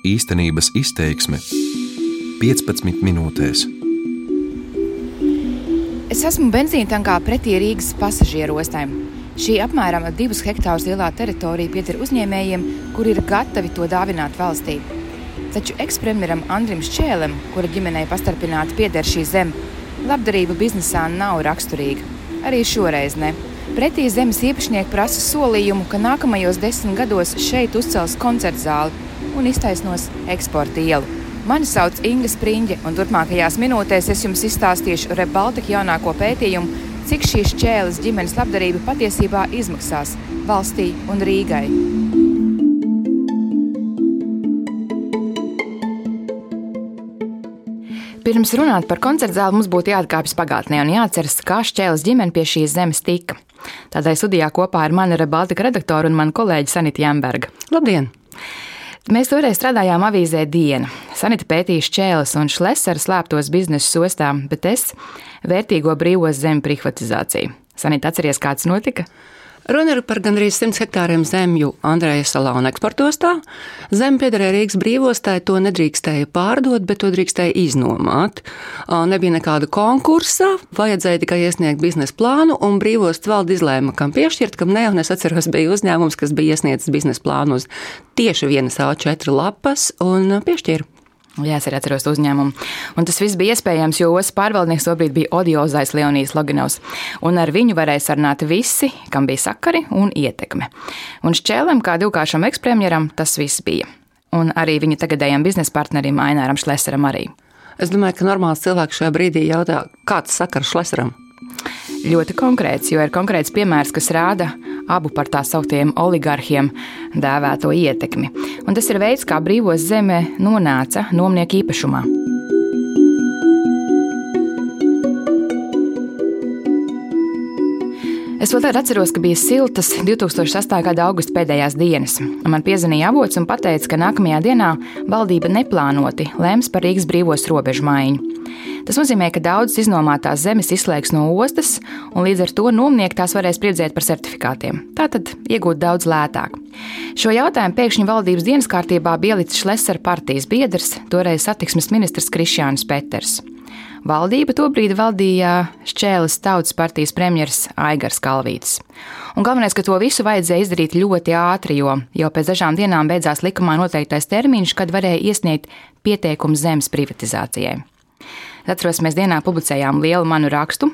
Īstenības izteiksme 15 minūtēs. Es esmu benzīntankā pretī Rīgas pasažieru ostām. Šī apmēram divus hektārus lielā teritorija pieder uzņēmējiem, kuri ir gatavi to dāvināt valstī. Taču ekspremjeram Andrim Šķēlem, kura ģimenei pastarpināti pieder šī zeme, labdarība biznesā nav raksturīga. Arī šoreiz ne. Pretī zemes īpašnieki prasa solījumu, ka nākamajos desmit gados šeit uzcels koncertu zāli un iztaisnos eksporta ielu. Mani sauc Inga Spriņģe, un turpmākajās minūtēs es jums izstāstīšu Rebaltika jaunāko pētījumu, cik šīs čēles ģimenes labdarība patiesībā izmaksās valstī un Rīgai. Pirms runāt par koncertu zāli, mums būtu jāatkāpjas pagātnē un jāatceras, kā šķēles ģimene pie šīs zemes tika. Tādai studijā kopā ar mani ir Baltika redaktora un mana kolēģa Sanita Jamberga. Labdien! Mēs toreiz strādājām avīzē Diena. Sanita pētīja šķēles un šlesera slēptos biznesa ostā, bet es vērtīgo brīvos zemi privatizāciju. Sanita, atceries, kāds notika? Runa ir par gandrīz 100 hektāriem zemju Andreja salā un eksportostā. Zeme piederēja Rīgas brīvostai, to nedrīkstēja pārdot, bet to drīkstēja iznomāt. Nebija nekāda konkursa, vajadzēja tikai iesniegt biznesa plānu, un brīvosts valde izlēma, kam piešķirt, kam ne. Un es atceros, bija uzņēmums, kas bija iesniedzis biznesa plānu uz tieši vienas A4 lapas un piešķīra. Jā, es arī atceros uzņēmumu. Un tas viss bija iespējams, jo ostas pārvaldnieks tobrīd bija odiozais Leonijas Loginovs. Un ar viņu varēja sarunāt visi, kam bija sakari un ietekme. Un šķēlēm, kā divkāršam ekspremjeram, tas viss bija. Un arī viņa tagadējam biznesa partnerim Aināram Šleseram arī. Es domāju, ka normāls cilvēks šajā brīdī jautā, kāds sakars Šleseram? Ļoti konkrēts, jo ir konkrēts piemērs, kas rāda abu par tā sauktiem oligarhiem dēvēto ietekmi. Un tas ir veids, kā brīvos zeme nonāca nomnieku īpašumā. Es vēl atceros, ka bija siltas 2008. gada augusta pēdējās dienas. Man piezvanīja avots un teica, ka nākamajā dienā valdība neplānoti lems par Rīgas brīvos robežu maiņu. Tas nozīmē, ka daudzas iznomātās zemes izslēgs no ostas, un līdz ar to nomnieki tās varēs priedzēt par certifikātiem. Tātad iegūt daudz lētāk. Šo jautājumu pēkšņi valdības dienas kārtībā bija ielicis Šlesera partijas biedrs, toreiz satiksmes ministrs Krišjāns Peters. Valdība tobrīd valdīja Šķēles tautas partijas premjeras Aigars Kalvītis. Un galvenais, ka to visu vajadzēja izdarīt ļoti ātri, jo jau pēc dažām dienām beidzās likumā noteiktais termiņš, kad varēja iesniegt pieteikumu zemes privatizācijai. Atceros, mēs dienā publicējām lielu manu rakstu.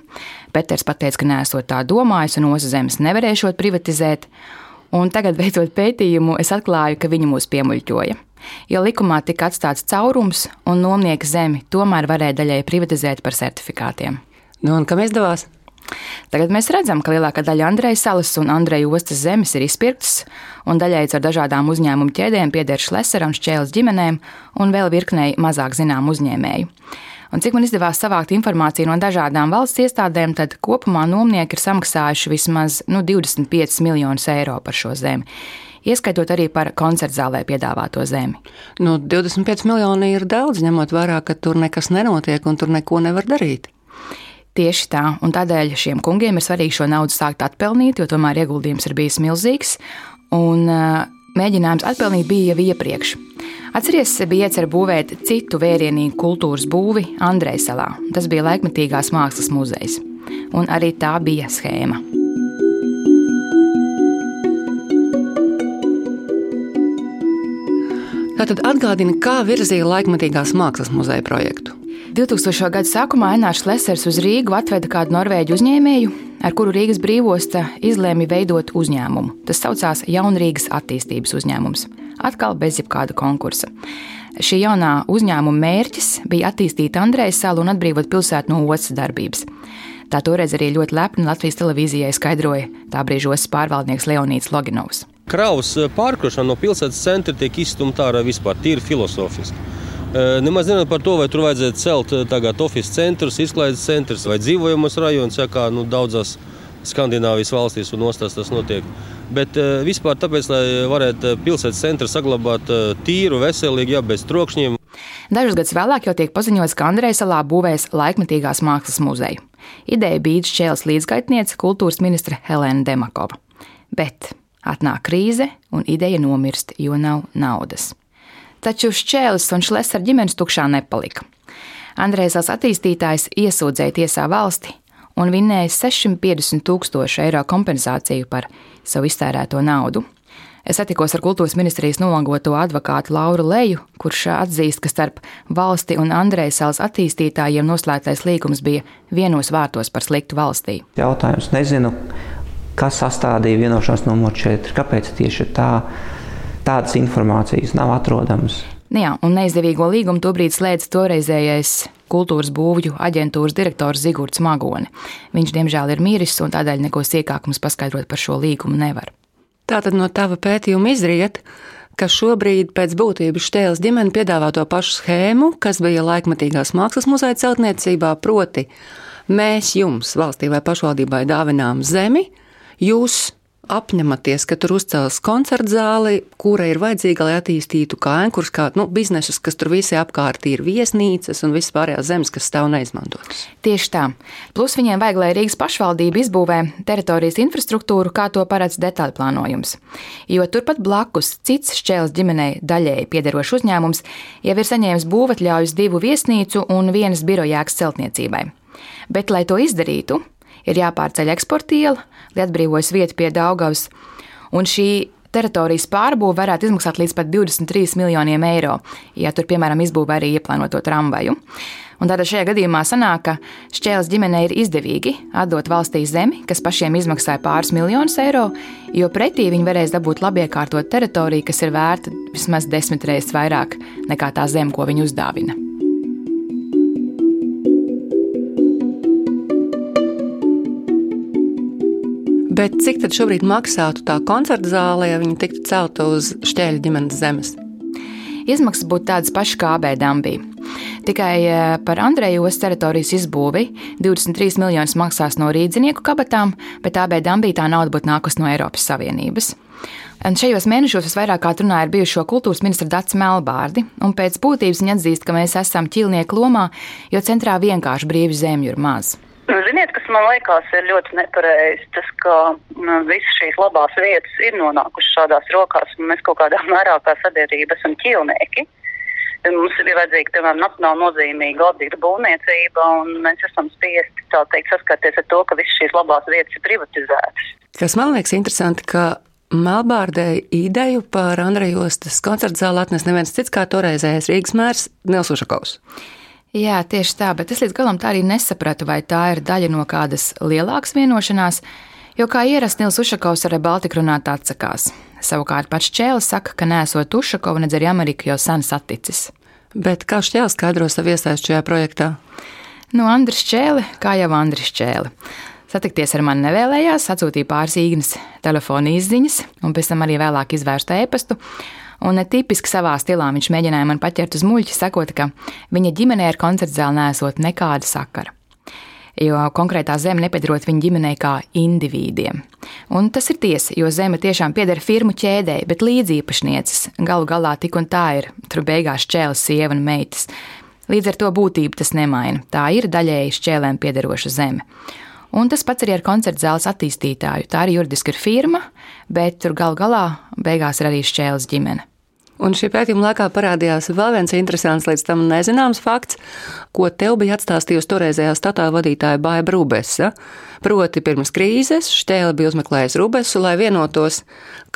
Pēters pateica, ka neesot tā domājis, un osas zemes nevarēšot privatizēt. Un tagad, veicot pētījumu, es atklāju, ka viņi mūs piemuļķoja. Jo likumā tika atstāts caurums, un nomnieka zemi tomēr varēja daļai privatizēt par certifikātiem. Nu, un kam izdevās? Tagad mēs redzam, ka lielākā daļa Andreja salas un Andreja ostas zemes ir izpirktas, un daļai ar dažādām uzņēmumu ķēdēm pieder Šleseram, Šķēles ģimenēm un vēl virknei mazāk zinām uzņēmēju. Un cik man izdevās savākt informāciju no dažādām valsts iestādēm, tad kopumā nomnieki ir samaksājuši vismaz nu, 25 miljonus eiro par šo zemi. Ieskaitot arī par koncertu zālē piedāvāto zemi. Nu, 25 miljoni ir daudz, ņemot vērā, ka tur nekas nenotiek un tur neko nevar darīt. Tieši tā, un tādēļ šiem kungiem ir svarīgi šo naudu sākt atpelnīt, jo tomēr ieguldījums ir bijis milzīgs. Un, uh, mēģinājums atpelnīt bija jau iepriekš. Atceries, bija iecerēts būvēt citu vērienīgu kultūras būvi Andrejs salā. Tas bija laikmetīgās mākslas muzejs, un arī tā bija schēma. Tātad atgādina, kā virzīja laikmatīgās mākslas muzeja projektu. 2000. gada sākumā Enārs Lesers uz Rīgu atveda kādu norvēģu uzņēmēju, ar kuru Rīgas brīvosta izlēma veidot uzņēmumu. Tas saucās Jaunrīgas attīstības uzņēmums. Atkal bez jebkāda konkursa. Šī jaunā uzņēmuma mērķis bija attīstīt Andrejas salu un atbrīvot pilsētu no ostas darbības. Tā toreiz arī ļoti lepni Latvijas televīzijai skaidroja tā brīža ostas pārvaldnieks Leonīds Loginovs. Kravas pārkrošana no pilsētas centra tiek izstumta ārā vispār, tīri filozofiski. Nemaz nerunājot par to, vai tur vajadzētu celt tagad oficiālus centrus, izklaides centrus vai dzīvojamus rajonus, ja kā nu, daudzās Skandināvijas valstīs un ostās tas notiek. Bet vispār tāpēc, lai varētu pilsētas centru saglabāt tīru, veselīgu, ja bez trokšņiem. Dažus gadus vēlāk jau tiek paziņots, ka Andrejs salā būvēs laikmetīgās mākslas muzeju. Ideja bija šķēles līdzgaitniece kultūras ministre Helēna Demakova. Bet atnāk krīze un ideja nomirst, jo nav naudas. Taču šķēlis un šlēs ar ģimenes tukšā nepalika. Andrēsels attīstītājs iesūdzēja tiesā valsti un vinnēja 650 tūkstošu eiro kompensāciju par savu iztērēto naudu. Es satikos ar kultūras ministrijas nolangoto advokātu Lauru Leju, kurš atzīst, ka starp valsti un Andrejas salas attīstītājiem noslēgtais līgums bija vienos vārtos par sliktu valstī. Jautājums nezinu, kas sastādīja vienošanos numur 4, kāpēc tieši tā, tādas informācijas nav atrodamas. Nu jā, un neizdevīgo līgumu tobrīd slēdz toreizējais kultūras būvju aģentūras direktors Zigorts Magoni. Viņš, diemžēl, ir miris, un tādēļ neko sīkāk mums paskaidrot par šo līgumu nevar. Tātad no tava pētījuma izriet, ka šobrīd pēc būtības Štēles ģimene piedāvā to pašu schēmu, kas bija laikmatīgās mākslas muzeja celtniecībā, proti mēs jums, valstī vai pašvaldībai, dāvinām zemi, jūs apņematies, ka tur uzcels koncerta zāli, kura ir vajadzīga, lai attīstītu kānkurus, kā nu, biznesus, kas tur visi apkārt ir viesnīcas un visas pārējās zemes, kas stāv neizmantotas. Tieši tā. Plus viņiem vajag, lai Rīgas pašvaldība izbūvē teritorijas infrastruktūru, kā to paredz detaļplānojums. Jo turpat blakus cits šķēles ģimenei daļēji piederošs uzņēmums jau ir saņēmis būvatļaujas divu viesnīcu un vienas birojāks celtniecībai. Bet, lai to izdarītu, ir jāpārceļ eksporta iela, lai atbrīvojas vieta pie Daugavas. Un šī teritorijas pārbūve varētu izmaksāt līdz pat 23 miljoniem eiro, ja tur, piemēram, izbūvē arī ieplānoto tramvaju. Un tātad šajā gadījumā sanāk, ka šķēles ģimenei ir izdevīgi atdot valstī zemi, kas pašiem izmaksāja pāris miljonus eiro, jo pretī viņi varēs dabūt labi iekārtot teritoriju, kas ir vērta vismaz desmit reizes vairāk nekā tā zeme, ko viņi uzdāvina. Bet cik tad šobrīd maksātu tā koncerta zāle, ja viņa tiktu celta uz šķēļa ģimenes zemes? Izmaksas būtu tādas pašas kā AB Dambī. Tikai eh, par Andrejos teritorijas izbūvi 23 miljonus maksās no rīdzinieku kabatām, bet AB Dambī tā nauda būtu nākus no Eiropas Savienības. Un šajos mēnešos visvairāk kā runāja ar bijušo kultūras ministru Dārzu Melbārdi, un pēc būtības viņa atzīst, ka mēs esam ķilnieku lomā, jo centrā vienkārši brīvi zemju ir maz. Nu, ziniet, kas man liekas ir ļoti nepareizi, tas, ka nu, visas šīs labās vietas ir nonākušas šādās rokās, un mēs kaut kādā mērā kā sabiedrība esam ķilnieki. Mums ir vajadzīga, piemēram, nacionāli nozīmīga objekta būvniecība, un mēs esam spiesti, tā teikt, saskarties ar to, ka visas šīs labās vietas ir privatizētas. Kas man liekas interesanti, ka Melbārdē ideju par Andrejostas koncertu zāli atnes neviens cits kā toreizējais Rīgas mērs Nils Ušakovs. Jā, tieši tā, bet es līdz galam tā arī nesapratu, vai tā ir daļa no kādas lielākas vienošanās, jo kā ierasts Nils Ušakovs ar Baltiku runāt atsakās. Savukārt pats Čēlis saka, ka nesot Ušakovu, nedz arī Ameriku jau sen saticis. Bet kā Čēlis skaidro savu iesaistu šajā projektā? Nu, Andris Čēli, kā jau Andris Čēli. Satikties ar mani nevēlējās, atsūtīja pāris īgnas telefona izziņas, un pēc tam arī vēlāk izvērsta e-pastu un tipiski savā stilā viņš mēģināja man paķert uz muļķi, sakot, ka viņa ģimenē ar koncertu zāli nesot nekāda sakara. Jo konkrētā zeme nepiedarot viņa ģimenei kā individiem. Un tas ir tiesa, jo zeme tiešām pieder firmu ķēdēji, bet līdzīpašnieces galu galā tik un tā ir. Tur beigās čēlis, sieva un meitas. Līdz ar to būtību tas nemaina. Tā ir daļēji šķēlēm piederoša zeme. Un tas pats arī ar koncertu zāles attīstītāju. Tā arī juridiski ir firma, bet tur gal galā beigās ir arī šķēles ģimene. Un šī pētījuma laikā parādījās vēl viens interesants, līdz tam nezināms fakts, ko tev bija atstāstījusi toreizējā statā vadītāja Bāja Brūbesa. Proti, pirms krīzes Štēle bija uzmeklējis Rubesu, lai vienotos,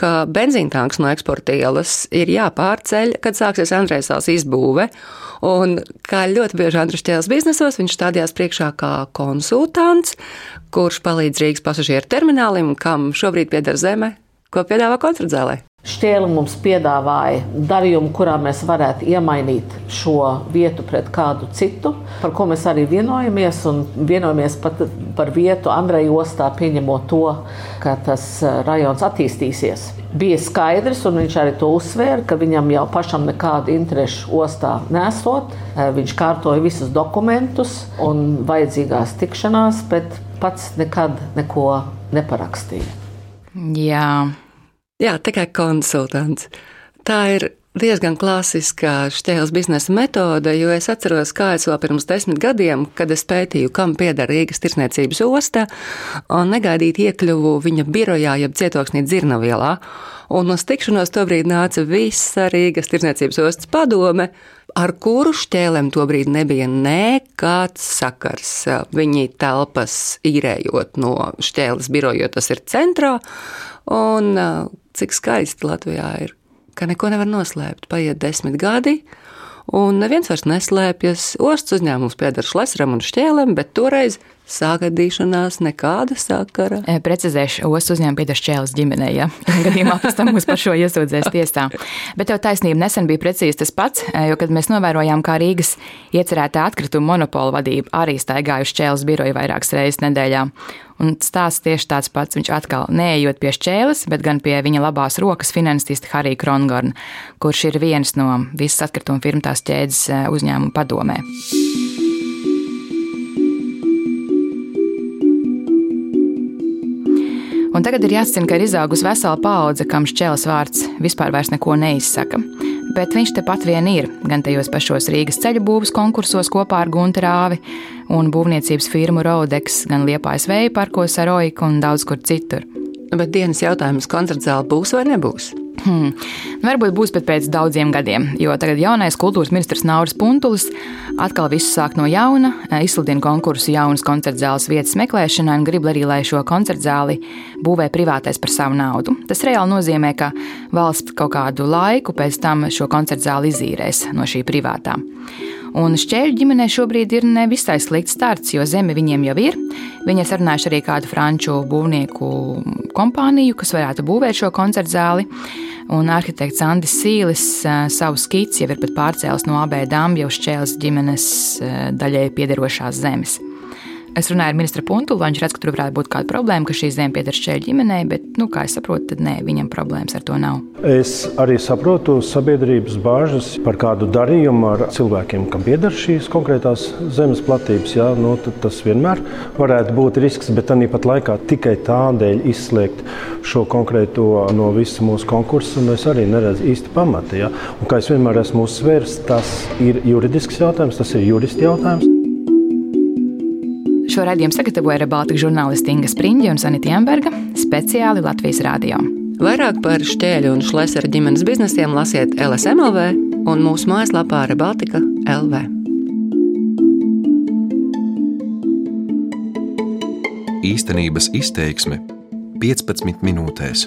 ka benzīntanks no eksporta ielas ir jāpārceļ, kad sāksies Andrēsāls izbūve. Un kā ļoti bieži Andrēs Štēles biznesos, viņš stādījās priekšā kā konsultants, kurš palīdz Rīgas pasažieru terminālim, kam šobrīd pieder zeme, ko piedāvā koncertzālē. Šķēle mums piedāvāja darījumu, kurā mēs varētu iemainīt šo vietu pret kādu citu, par ko mēs arī vienojamies. Vienojamies pat par vietu Andreja ostā, pieņemot to, ka tas eh, rajons attīstīsies. Bija skaidrs, un viņš arī to uzsvēra, ka viņam jau pašam nekādu interešu ostā nesot. Eh, viņš kārtoja visus dokumentus un vajadzīgās tikšanās, bet pats nekad neko neparakstīja. Jā. Jā, tikai konsultants. Tā ir diezgan klasiska šķēles biznesa metode, jo es atceros, kā es vēl pirms desmit gadiem, kad es pētīju, kam pieder Rīgas tirsniecības osta, un negaidīti iekļuvu viņa birojā, jeb cietoksnī Dzirnavielā. Un uz tikšanos tobrīd nāca visa Rīgas tirsniecības ostas padome, ar kuru šķēlēm tobrīd nebija nekāds sakars. Viņi telpas īrējot no šķēles biroja, jo tas ir centrā, un cik skaisti Latvijā ir ka neko nevar noslēpt. Paiet desmit gadi, un neviens vairs neslēpjas. Ostas uzņēmums pieder Šlesram un Šķēlem, bet toreiz Sāgadīšanās nekāda sakara. E, precizēšu, ostas uzņēmuma Pīters Čēlis ģimenei, ja gadījumā pēc tam mūs par šo iesūdzēs tiesā. Bet tev taisnība nesen bija precīzi tas pats, e, jo, kad mēs novērojām, kā Rīgas iecerētā atkrituma monopola vadība arī staigājuši Čēlis biroju vairākas reizes nedēļā. Un stāsts tieši tāds pats. Viņš atkal neejot pie šķēles, bet gan pie viņa labās rokas finansista Harija Krongorna, kurš ir viens no visas atkrituma firmas ķēdes e, uzņēmuma padomē. Un tagad ir jāsacina, ka ir izaugusi vesela paudze, kam šķēles vārds vispār neko neizsaka. Bet viņš tepat vien ir, gan tajos pašos Rīgas ceļu būvniecības konkursos kopā ar Gunteru Rāvi un būvniecības firmu Rodex, gan Liepājas vēja parkos ar Oiku un daudz kur citur. Bet dienas jautājums koncerta zāle būs vai nebūs? Hmm. Varbūt būs pat pēc daudziem gadiem, jo tagad jaunais kultūras ministrs Nauris Puntulis atkal visu sāk no jauna, izsludina konkursu jaunas koncertzāles vietas meklēšanai un grib arī, lai šo koncertzāli būvē privātais par savu naudu. Tas reāli nozīmē, ka valsts kaut kādu laiku pēc tam šo koncertzāli izīrēs no šī privātā. Un šķēļu ģimenei šobrīd ir nevisai slikts starts, jo zeme viņiem jau ir. Viņi ir sarunājuši arī kādu franču būvnieku kompāniju, kas varētu būvēt šo koncertu zāli. Un arhitekts Andris Sīlis savu skici jau ir pat pārcēlis no abē dāmas jau šķēles ģimenes daļai piederošās zemes. Es runāju ar ministru Puntulu, viņš redz, ka tur varētu būt kāda problēma, ka šī zeme pieder šķēļu ģimenei, bet, nu, kā es saprotu, tad nē, viņam problēmas ar to nav. Es arī saprotu sabiedrības bāžas par kādu darījumu ar cilvēkiem, kam pieder šīs konkrētās zemes platības. Jā, nu, tas vienmēr varētu būt risks, bet tāpat laikā tikai tādēļ izslēgt šo konkrēto no visa mūsu konkursa, un es arī neredzu īsti pamata. Jā. Un, kā es vienmēr esmu uzsvērs, tas ir juridisks jautājums, tas ir juristi jautājums. Šo raidījumu sagatavoja Rebaltika žurnālisti Inga Spriņģa un Sanita Jamberga speciāli Latvijas rādio. Vairāk par šķēļu un šlesera ģimenes biznesiem lasiet LSMLV un mūsu mājaslapā Rebaltika LV. Īstenības izteiksme 15 minūtēs.